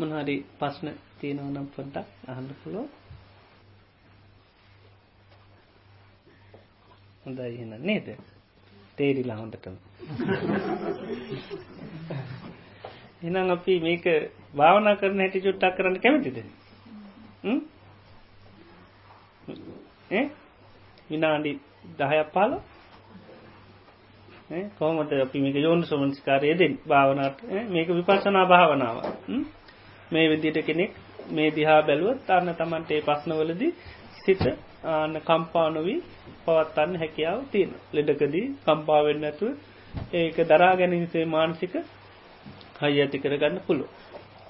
මොනහරි පස්්න තියෙනවනම් පොඩ්ඩක් අහන්න පුළුව හොඳයි එන නේද? තේරිලා හොඳටම. එනම් අපි මේක භාවනා කරන හැටි චුට්ටක් කරන්න කැමතිද? විනාඩි දහයක් පාල කොහමට අපි මේක යෝන් සමංස්කාරයදෙන් භාවනාට මේක විපසනා භාවනාව. මේ විදිට කෙනෙක් මේ දිහා බැලුවත් අන්න තමන්ට ඒ පස්නවලදී සිත ආන්න කම්පානොවී පවත්තන්න හැකියාව තියෙන ලෙඩකදී කම්පාවෙන්න ඇතුව ඒක දරා ගැනීමසේ මානසික හයි ඇති කරගන්න පුළුව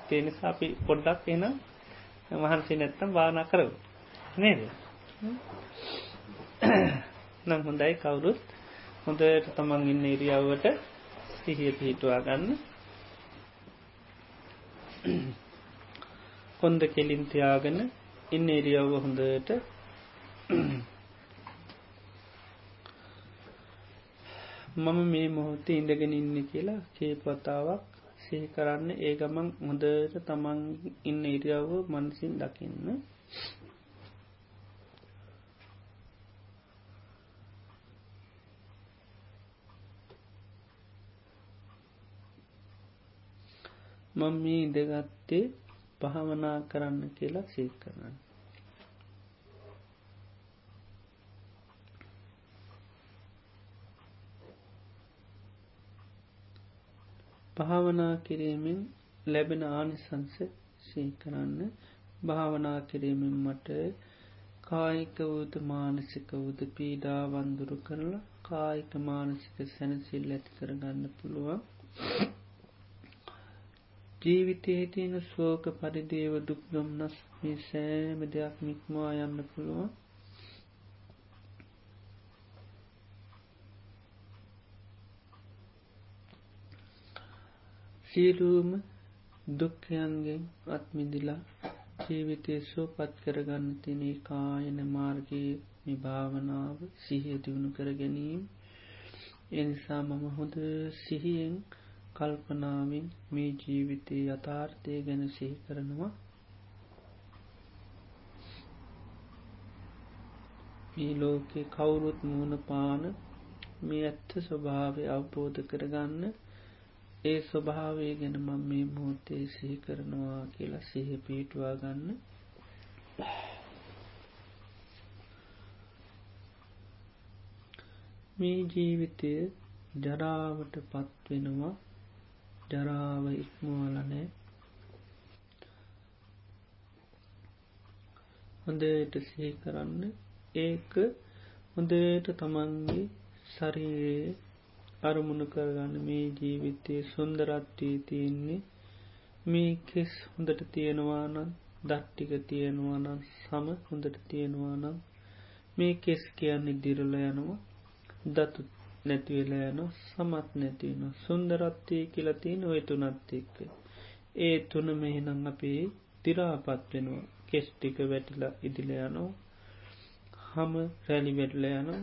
තේනිසා අපි පොඩ්ඩක් එන මහන්සේ නැත්තම් වානා කරව නේද? නම් හොඳයි කවුරුත් හොඳට තමන් ඉන්න ඉරියාවට සිහිය පිහිටවා ගන්න. කොන්ද කෙලින් තියාගෙන ඉන්න ඉරියව්ව හොඳට මම මේ මොහොතේ ඉඳගෙන ඉන්න කියලා කේපවතාවක් සිහි කරන්න. ඒ ගමන් හොඳට තමන් ඉන්න ඉරියව්ව මනසින් දකින්න. මම මේ ඉඳගත්තේ භාවනා කරන්න කියලා සීක් කරන්න. භාවනා කිරීමෙන් ලැබෙන ආනිසංස සීකරන්න භාවනා කිරීමෙන් මට කායික වූද මානසික වූද පීඩා වන්දුරු කරලා කායික මානසික සැනසිල් ඇති කරගන්න පුළුවන් ජීවිතයේ තියෙන ශෝක පරිදේව දුක් දුම්න්නස් මේ සෑම දෙයක් මික්මවා යන්න පුළුවන්. සීලූම දුක්ඛයන්ගෙන් අත්මිදිලා ජීවිතය සෝ පත් කරගන්න තිනේ කායන මාර්ගයේ නිභාවනාව සිහිය දියුණු කර ගැනීම. එනිසා මම හොඳ සිහියෙන් කල්පනාවෙන් මේ ජීවිතයේ යථාර්ථය ගැන සිහි කරනවා. මේ ලෝකෙ කවුරුත් මූුණ පාන මේ ඇත්ත ස්වභාවය අවබෝධ කරගන්න ඒ ස්වභාවය ගැන මම මේ මෝතේ සිහි කරනවා කියලා සිහ පිටවා ගන්න. මේ ජීවිතය ජරාවට පත්වෙනවා. ජරාව ඉක්මවාලනෑ හොඳට සිහි කරන්න. ඒක හොඳට තමන්ගේ ශරීරයේ අරමුණු කරගන්න මේ ජීවිතයේ සුන්දරත්වී තියෙන්නේ. මේ කෙස් හොඳට තියෙනවානම් දට්ටික තියෙනවානම් සම හොඳට තියෙනවානම් මේ කෙස් කියන්නේ දිරල යනවා. දතු නැතිවෙල යන සමත් නැතිවන සුන්දරත්වය කියලතින ඔය තුනත් එක්ක. ඒ තුන මෙහිනං අපේ තිරාපත් වෙනවා. කෙස්්ටික වැටිලා ඉදිල යනවා. හම රැලි වැටල යනවා.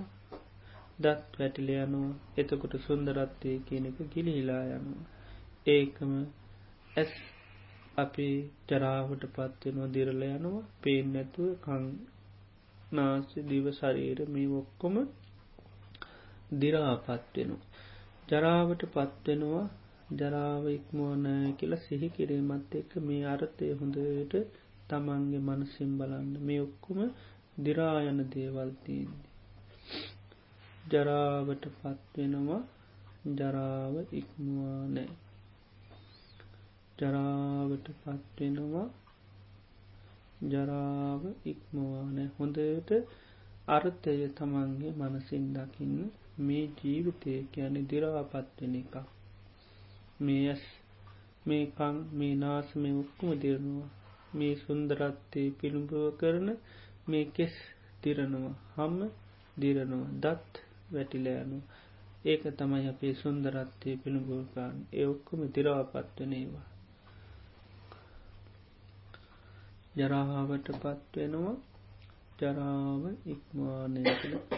දත් වැටිල යනවා. එතකොට සුන්දරත්වය කියනෙක ගිලිහිලා යනවා. ඒකම ඇස් අපි ජරාවට පත්වෙනවා දිරල යනවා. පේෙන් නැතුව කං නාස දිව ශරීර මේ ඔක්කොම දිරාපත්වෙනවා. ජරාවට පත්වෙනවා ජරාව ඉක්මෝනෑ කියලා සිහි කිරීමත් එක්ක මේ අර්ථය හොඳට තමන්ගේ මනසිම් බලන්න මේ ඔක්කොම දිරායන දේවල්තියන්නේ. ජරාවට පත්වෙනවා ජරාව ඉක්මවා නෑ. ජරාවට පත්වෙනවා ජරාව ඉක්මවානෑ හොඳට අර්ථය තමන්ගේ මනසින් දකින්න මේ ජීවිතය කියන දිරාපත්වෙන එක මේ ඇස් මේ කං මේ නාස මේ උක්කුම දිරනවා. මේ සුන්දරත්තේ පිළුඹුව කරන මේ කෙස් තිරනවා හම්ම දිරනවා. දත් වැටිලයනු ඒක තමයි අපේ සුන්දරත්තය පිළුඹුවකාන් ඒ ඔක්කොම දිරාපත්වනේවා ජරාවට පත්වෙනවා ජරාව ඉක්මානය කළ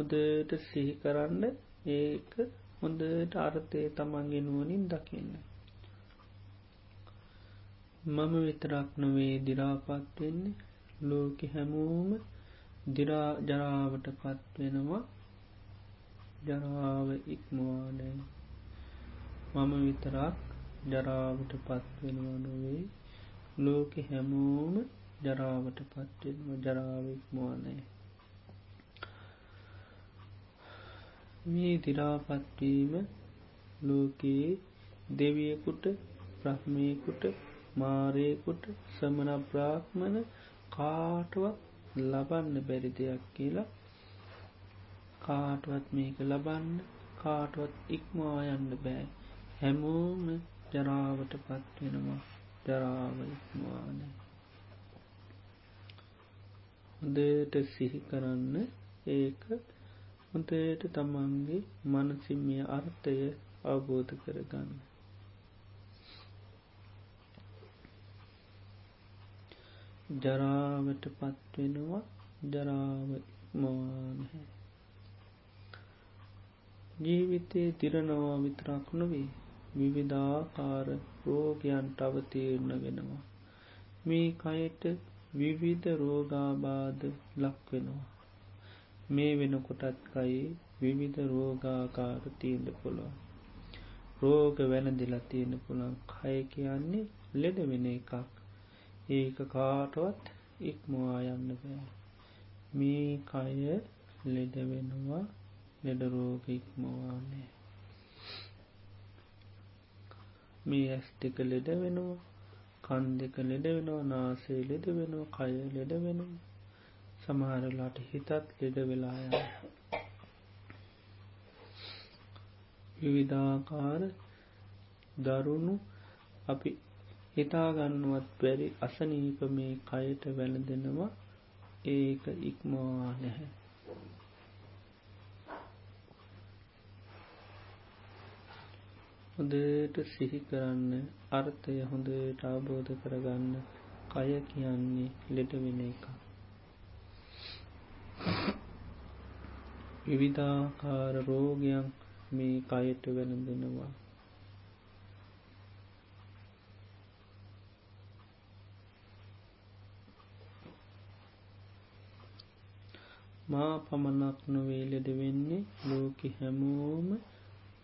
හොදට සිහි කරන්න ඒක හොඳට අර්ථය තමන්ගේ නුවනින් දකින්න. මම විතරක් නොවේ දිරාපත් වෙන්නේ. ලෝක හැමෝම දිරා ජරාවට පත්වෙනවා ජරාව ඉක්මවානෑ මම විතරක් ජරාවට පත්වෙනවා නොවේ. ලෝක හැමෝම ජරාවට පත්වෙනවා ජරාව ඉක්මවානෑ මේ දිරාපත්වීම ලෝකයේ දෙවියකුට ප්‍රහ්මයකුට මාරයකුට සමන බ්‍රාහ්මණ කාටුවත් ලබන්න බැරි දෙයක් කියලා. කාටුවත් මේක ලබන්න කාටුවත් ඉක්මවා යන්න බෑ. හැමෝම ජරාවට පත්වෙනවා ජරාව ඉක්මවානෑ හොදට සිහි කරන්න ඒක හොතයට තමන්ගේ මනසිමිය අර්ථය අවබෝධ කරගන්න. ජරාවට පත්වෙනවා ජරාව මවානහැ ජීවිතයේ තිරනවා විතරක් නොවේ විවිධාකාර රෝගයන්ට අවතීරණ වෙනවා. මේ කයට විවිධ රෝගාබාධ ලක්වෙනවා මේ වෙනකොටත් කයි විවිධ රෝගාකාර තිීන්ට පුළුවන්. රෝග වැනදිලා තියෙන පුළන් කය කියන්නේ ලෙඩ වෙන එකක්. ඒක කාටවත් ඉක්මවා යන්න බෑ. මේ කය ලෙඩ වෙනවා. ලෙඩරෝග ඉක්මවානේ මේ ඇස් දෙක ලෙඩ වෙනවා. කන් දෙක ලෙඩ වෙනවා. නාසේ ලෙඩ වෙනවා. කය ලෙඩ වෙනවා. සමහරලාට හිතත් ලෙඩ වෙලාය විවිධාකාර දරුණු අපි හිතාගන්නුවත් බැරි අසනීප මේ කයට වැළඳෙනවා. ඒක ඉක්මවා නැහැ. හොඳට සිහි කරන්න අර්ථය හොඳට අවබෝධ කරගන්න කය කියන්නේ ලෙඩවෙන එක විවිධාකාර රෝගයන් මේ කයට වැළඳෙනවා. මා පමණක් නොවේ ලෙඩ වෙන්නේ ලෝක හැමෝම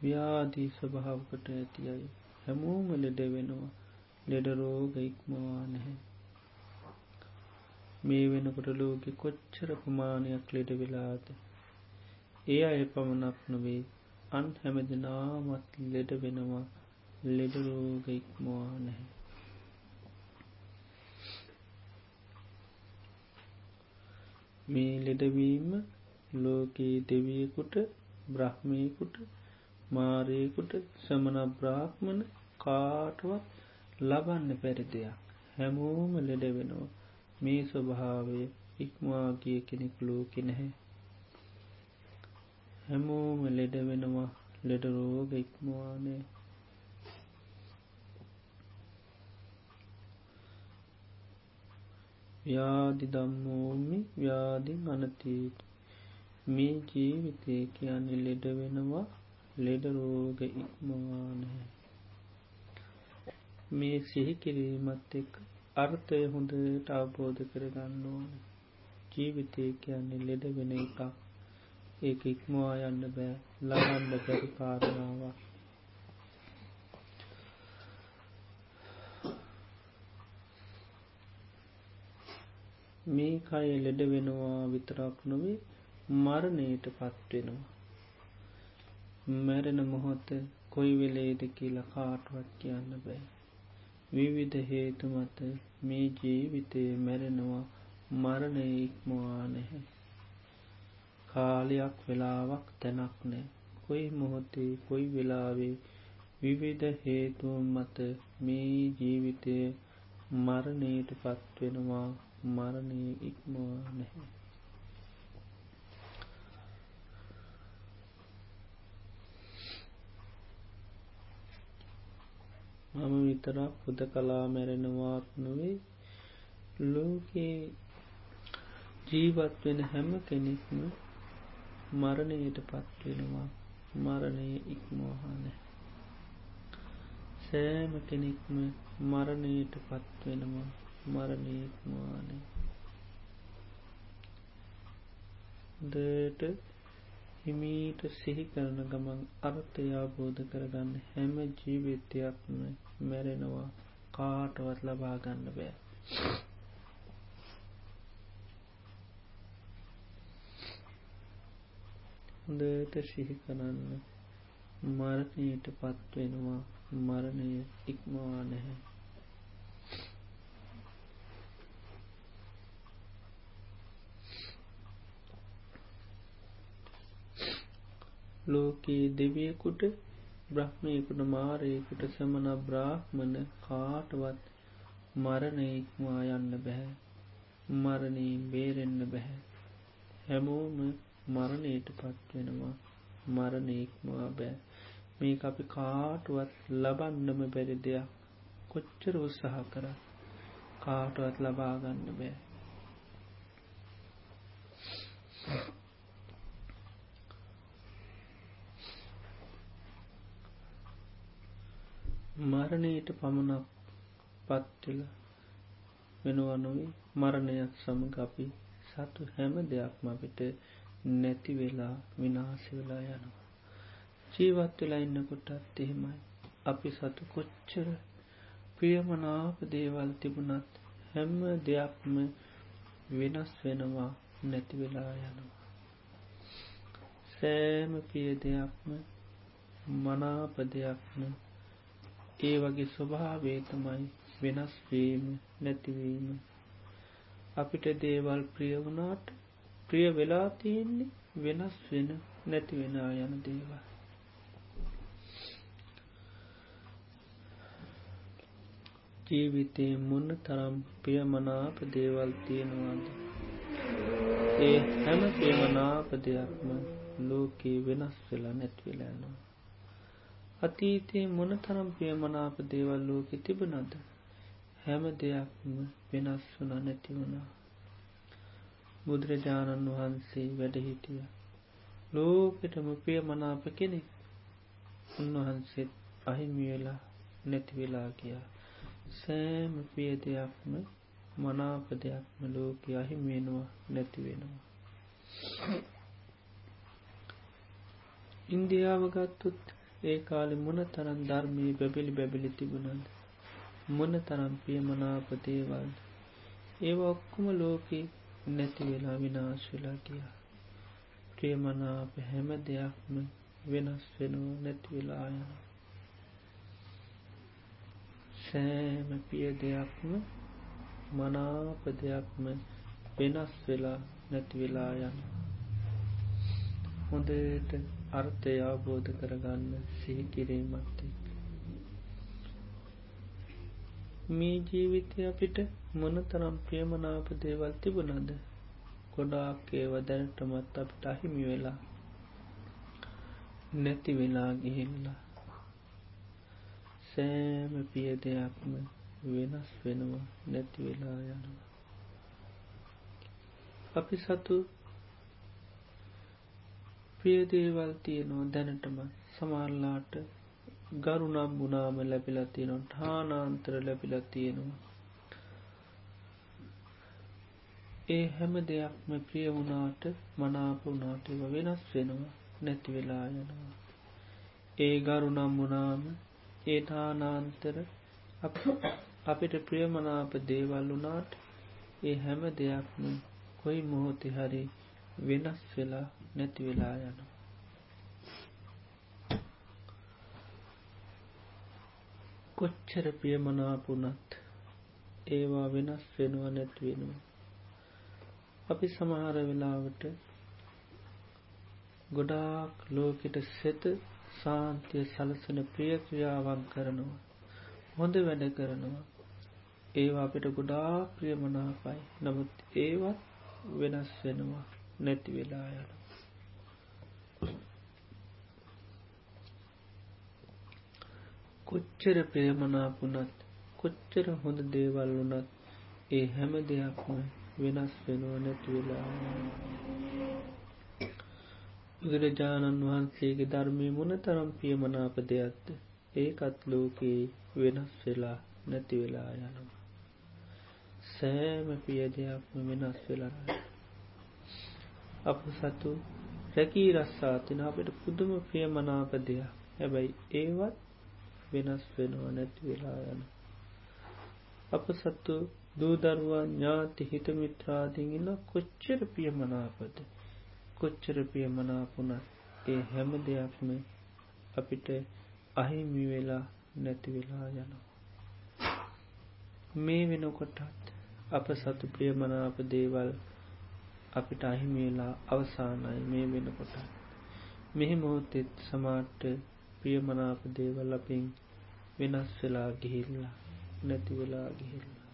ව්‍යාදී ස්වභාවකට ඇතියයි. හැමෝම ලෙඩ වෙනවා. ලෙඩරෝග ඉක්මවා නැහැ. මේ වෙනකොට ලෝකෙ කොච්චර ප්‍රමාණයක් ලෙඩ වෙලාද? ඒ අය පමණක් නොවේ. අන් හැමදිනාමත් ලෙඩ වෙනවා. ලෙඩරෝග ඉක්මවා නැහැ. මේ ලෙඩවීම ලෝකයේ දෙවියකුට බ්‍රහ්මයකුට මාරයකුට සමන බ්‍රාහ්මණ කාටුවත් ලබන්න පැරි දෙයක්. හැමෝම ලෙඩ වෙනවා. මේ ස්වභාවය ඉක්මාගිය කෙනෙක් ලෝකෙ නැහැ. හැමෝම ලෙඩ වෙනවා. ලෙඩරෝග ඉක්මවානේ ව්‍යාධි දම්මෝමි ව්‍යාධින් අනතීට මේ ජීවිතය කියන්නේ ලෙඩ වෙනවා. ලෙඩරෝග ඉක්මවානහැ මේ සිහි කිරීමත් එක් අර්ථය හොඳට අවබෝධ කරගන්න ඕන. ජීවිතය කියන්නේ ලෙඩ වෙන එකක්. ඒක ඉක්මවා යන්න බෑ. ලබන්න බැරි කාරණාවක්. මේ කය ලෙඩ වෙනවා විතරක් නොවේ මරණයට පත්වෙනවා මැරෙන මොහොත කොයි වෙලේද කියලා කාටුවත් කියන්න බෑ. විවිධ හේතු මත මේ ජීවිතය මැරෙනවා. මරණය ඉක්මවා නැහැ. කාලයක් වෙලාවක් තැනක් නෑ කොයි මොහොතේ කොයි වෙලාවේ විවිධ හේතුවන් මත මේ ජීවිතය මරණයට පත්වෙනවා මරණය ඉක්මවා නැහැ. මම විතරක් හුද කලා මැරෙනවාත් නොවේ. ලෝකයේ ජීවත් වෙන හැම කෙනෙක්ම මරණයට පත්වෙනවා මරණය ඉක්මෝහානෑ සෑම කෙනෙක්ම මරණයට පත්වෙනවා මරණයක්මානේ දට හිමීට සිහි කරන ගමන් අර්ථය අවබෝධ කරගන්න හැම ජීවිතයක්ම මැරෙනවා. කාටවත් ලබාගන්න බෑ. හොඳට සිහි කරන්න මරණයට පත්වෙනවා මරණය ඉක්මවා නැහැ. ලෝකයේ දෙවියකුට බ්‍රහ්මයකුට මාරයකුට සමන බ්‍රාහ්මණ කාටවත් මරණය ඉක්මවා යන්න බැහැ. මරණයෙන් බේරෙන්න බැහැ. හැමෝම මරණයට පත්වෙනවා මරණයෙක්මවා බෑ. මේ අපි කාටුවත් ලබන්නම බැරි දෙයක්. කොච්චර උත්සාහ කර කාටුවත් ලබාගන්න බෑ. මරණයට පමණක් පත්වෙල වෙනුවනුයි මරණයක් සමග අපි සතු හැම දෙයක්ම අපිට නැති වෙලා විනාශ වෙලා යනවා. ජීවත් වෙලා ඉන්නකොටත් එහෙමයි. අපි සතු කොච්චර ප්‍රියමනාප දේවල් තිබුණත් හැම දෙයක්ම වෙනස් වෙනවා නැති වෙලා යනවා. සෑම පිය දෙයක්ම මනාප දෙයක්ම ඒ වගේ ස්වභාවේ තමයි වෙනස්වීම නැතිවීම අපිට දේවල් ප්‍රිය වුණාට ප්‍රිය වෙලා තියෙන්නේ වෙනස් වෙන නැති වෙන යන දේවල්. ජීවිතේ මුන්න තරම් ප්‍රියමනාප දේවල් තියෙනවාද? ඒ හැම ප්‍රියමනාප දෙයක්ම ලෝකයේ වෙනස් වෙලා නැත්වෙලානවා අතීතයේ මොන තරම් ප්‍රියමනාප දේවල් ලෝකෙ තිබනද හැම දෙයක්ම වෙනස් වුනා නැති වුණා. බුදුරජාණන් වහන්සේ වැඩහිටිය. ලෝකෙටම ප්‍රිය මනාප කෙනෙක් උන්වහන්සේත් අහිමිවෙලා නැතිවෙලා කියා සෑම පිය දෙයක්ම මනාප දෙයක්ම ලෝක අහිමියෙනවා නැතිවෙනවා ඉන්දියාව ගත්තුත් ඒ කාලෙ මොන තරන් ධර්මී බැබිලි බැබිලි තිබුණද? මොන තරම් පියමනාප දේවල්ද? ඒව ඔක්කුම ලෝකී නැති වෙලා විනාශ වෙලා ගියා. ප්‍රියමනාප හැම දෙයක්ම වෙනස් වෙනවා නැති වෙලා යන සෑම පිය දෙයක්ම මනාප දෙයක්ම වෙනස් වෙලා නැති වෙලා යන හොඳට අර්ථය අවබෝධ කරගන්න සිහිකිරීමත් එක් මේ ජීවිතය අපිට මොන තරම් ප්‍රියමනාප දේවල් තිබුණද? ගොඩාක් ඒව දැනටමත් අපිට අහිමි වෙලා නැති වෙලා ගිහිල්ලා. සෑම පිය දෙයක්ම වෙනස් වෙනවා නැති වෙලා යනවා. අපි සතු ප්‍රියදේවල් තියනවා දැනටම. සමාල්ලාට ගරුනම් බුණාම ලැබිලා තියෙනවා ඨානාන්තර ලැබිලා තියෙනවා. ඒ හැම දෙයක්ම ප්‍රිය වුණාට මනාප වුණාට ඒව වෙනස් වෙනවා නැති වෙලා යනවා. ඒ ගරුනම් වුණාම ඒ ඨානාන්තර අපිට ප්‍රියමනාප දේවල් වුණාට ඒ හැම දෙයක්ම කොයි මොහොතෙ හරි වෙනස් වෙලා නැති වෙලා යනවා කොච්චර ප්‍රියමනාපුනත් ඒවා වෙනස් වෙනවා නැත්වෙනවා. අපි සමහර වෙලාවට ගොඩාක් ලෝකෙට සෙත සාන්තිය සලසන ප්‍රියක්‍රියාවන් කරනවා. හොඳ වැඩ කරනවා. ඒවා අපිට ගොඩා ප්‍රියමනාපයි නමුත් ඒවත් වෙනස් වෙනවා නැති වෙලා යන. කොච්චර ප්‍රේමනාපුනත් කොච්චර හොඳ දේවල් වනත් ඒ හැම දෙයක්ම වෙනස් වෙනවා නැතිවෙලා බුදුරජාණන් වහන්සේගේ ධර්මය මොන තරම් පියමනාප දෙයක්ද ඒකත් ලෝකයේ වෙනස් වෙලා නැති වෙලා යනවා. සෑම පිය දෙයක්ම වෙනස් වෙලා අප සතු රැකී රස්සාතින අපට පුදුම ප්‍රියමනාප දෙයක් හැබැයි ඒවත් වෙනස් වෙනවා නැති වෙලා යන. අප සත්තු දූදරුවන් ඥාති හිතමිත්‍රාදීන් ඉන්න කොච්චර පියමනාපද කොච්චර පියමනාපුුණ ඒ හැම දෙයක්ම අපිට අහිමි වෙලා නැති වෙලා යනවා. මේ වෙනකොටත් අප සතු ප්‍රියමනාප දේවල් අපිට අහිමිවෙලා අවසානයි මේ වෙනකොට. මෙහි මොහොතෙත් සමාට්ට ප්‍රියමනාප දේවල් අපින් වෙනස් වෙලා ගිහිල්ලා නැති වෙලා ගිහිල්ලා.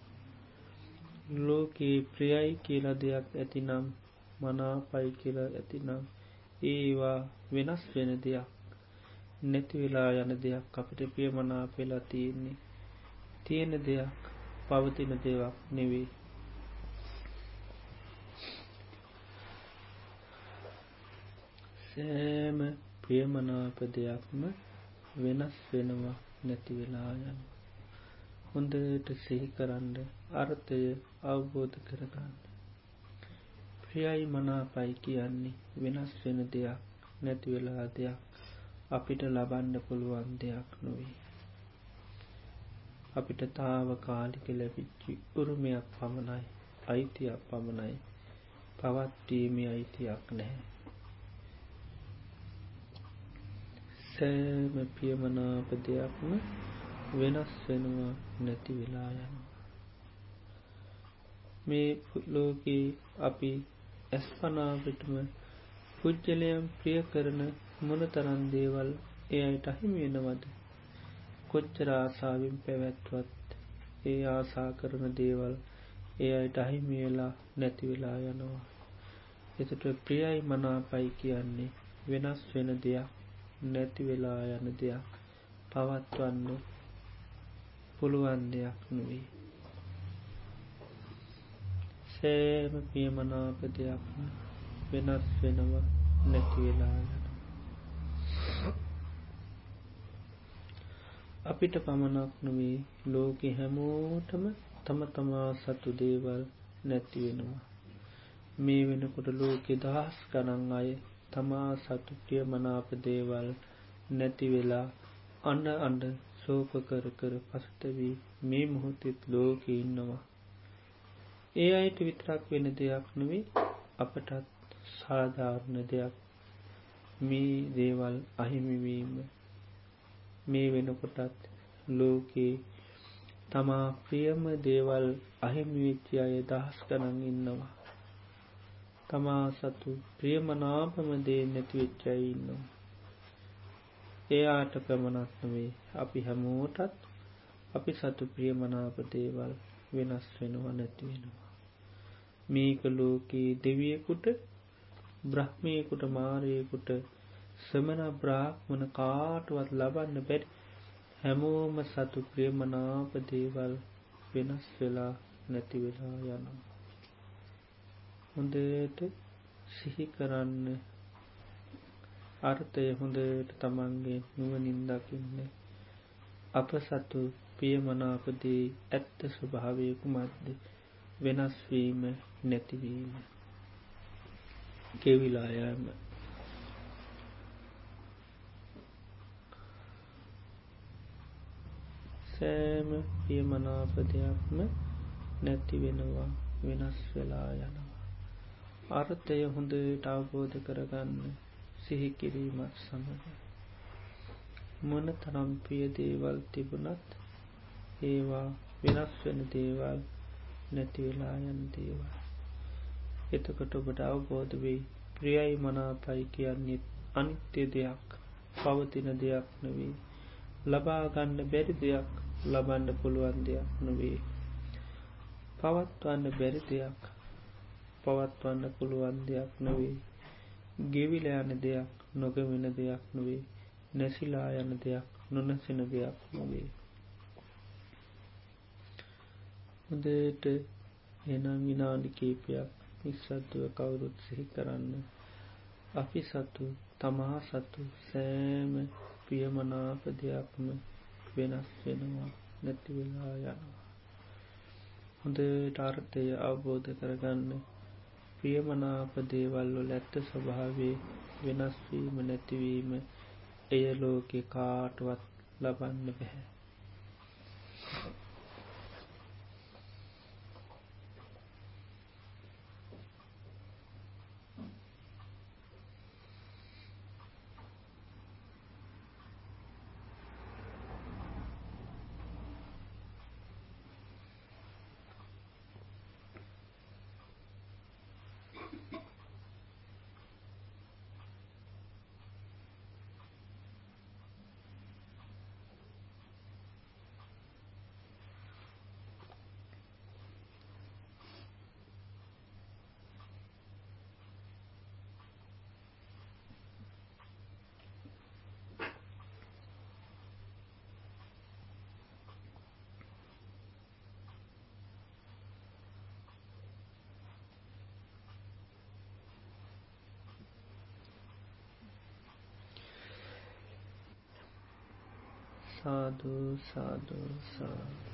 ලෝකයේ ප්‍රියයි කියලා දෙයක් ඇතිනම් මනාපයි කියලා ඇතිනම් ඒවා වෙනස් වෙන දෙයක් නැති වෙලා යන දෙයක් අපිට ප්‍රියමනා පෙලා තියෙන්නේ තියෙන දෙයක් පවතින දෙයක් නෙවේ සෑම ප්‍රියමනාප දෙයක්ම වෙනස් වෙනවා නැති වෙලා යන. හොඳට සිහි කරන්න අර්ථය අවබෝධ කරගන්න. ප්‍රියයි මනාපයි කියන්නේ වෙනස් වෙන දෙයක් නැතිවෙලා දෙයක් අපිට ලබන්න පුළුවන් දෙයක් නොවේ. අපිට තාව කාලික ලැබිච්චි උරුමයක් පමණයි අයිතියක් පමණයි පවත්වීමේ අයිතියක් නැහැ. සෑම පියමනාප දෙයක්ම වෙනස් වෙනවා නැති වෙලා යන. මේ ලෝකයේ අපි ඇස්පනාපිටම පුද්ජලයම් ප්‍රිය කරන මොන තරන් දේවල් ඒ අයට අහිමියෙනවද කොච්චර ආසාාවෙන් පැවැත්වත් ඒ ආසා කරන දේවල් ඒ අයට අහිමියලා නැතිවෙලා යනවා. එතට ප්‍රියයි මනාපයි කියන්නේ වෙනස් වෙන දෙයක් නැති වෙලා යන දෙයක් පවත්වන්න පුළුවන් දෙයක් නොවේ. සෑම පියමනාප දෙයක්ම වෙනස් වෙනවා නැතිවෙලා යන. අපිට පමණක් නොවේ ලෝකෙ හැමෝටම තම තමා සතු දේවල් නැතිවෙනවා. මේ වෙනකොට ලෝකෙ දහස් ගනන් අය තමා සතුටිය මනාප දේවල් නැතිවෙලා අන්න අන්ඩ සෝප කර කර පසටවී මේ මොහොතෙත් ලෝක ඉන්නවා. ඒ අයට විතරක් වෙන දෙයක් නොවේ අපටත් සාධාරණ දෙයක් මේ දේවල් අහිමිවීම මේ වෙනකොටත් ලෝකයේ තමා ප්‍රියම දේවල් අහිමිවිච්චි අය දහස් කරන්න ඉන්නවා. තමා සතු ප්‍රියමනාපම දේ නැතිවෙච්චයින්නවා. එයාට ප්‍රමණත්නවේ අපි හැමෝටත් අපි සතු ප්‍රියමනාප දේවල් වෙනස් වෙනවා නැතිවෙනවා. මේක ලෝකයේ දෙවියකුට බ්‍රහ්මයකුට මාරයකුට සමන බ්‍රාහ්මණ කාටුවත් ලබන්න බැරි හැමෝම සතු ප්‍රියමනාප දේවල් වෙනස් වෙලා නැතිවෙලා යනවා. හොඳට සිහි කරන්න. අර්ථය හොඳට තමන්ගේ නුවනින්දකින්න අප සතු පියමනාපදී ඇත්ත ස්වභාවයකු මධ්‍ය වෙනස්වීම නැතිවීම කෙවිලායම සෑම පියමනාපදයක්ම නැති වෙනවා වෙනස් වෙලා යනවා. අර්ථය හොඳට අවබෝධ කරගන්න සිහිකිරීමත් සමඟ මොන තරම්පිය දේවල් තිබුණත් ඒවා වෙනස් වෙන දේවල් නැතිවෙලා යන දේවල්. එතකොට ඔබට අවබෝධ වෙයි ප්‍රියයි මනාපයි කියන්නේෙත් අනිත්‍ය දෙයක් පවතින දෙයක් නොවේ ලබාගන්න බැරි දෙයක් ලබන්ඩ පුළුවන් දෙයක් නොවේ පවත්වන්න බැරි දෙයක් පවත්වන්න පුළුවන් දෙයක් නොවේ ගෙවිල යන දෙයක් නොගවෙන දෙයක් නොවේ නැසිලා යන දෙයක් නොනැසෙන දෙයක් නොවේ හොදට එනම් විනාඩි කීපයක් නිස්සත්තුව කවුරුත් සිහි කරන්න. අපි සතු තමා සතු සෑම පියමනාප දෙයක්ම වෙනස් වෙනවා නැතිවෙලා යනවා. හොඳ ටාර්ථය අවබෝධ කරගන්න ප්‍රියමනාප දේවල්ලො ඇත්ත ස්වභාවේ වෙනස්වීම නැතිවීම එය ලෝකෙ කාටුවත් ලබන්න බැහැ. සාධූ සාධූ සාධ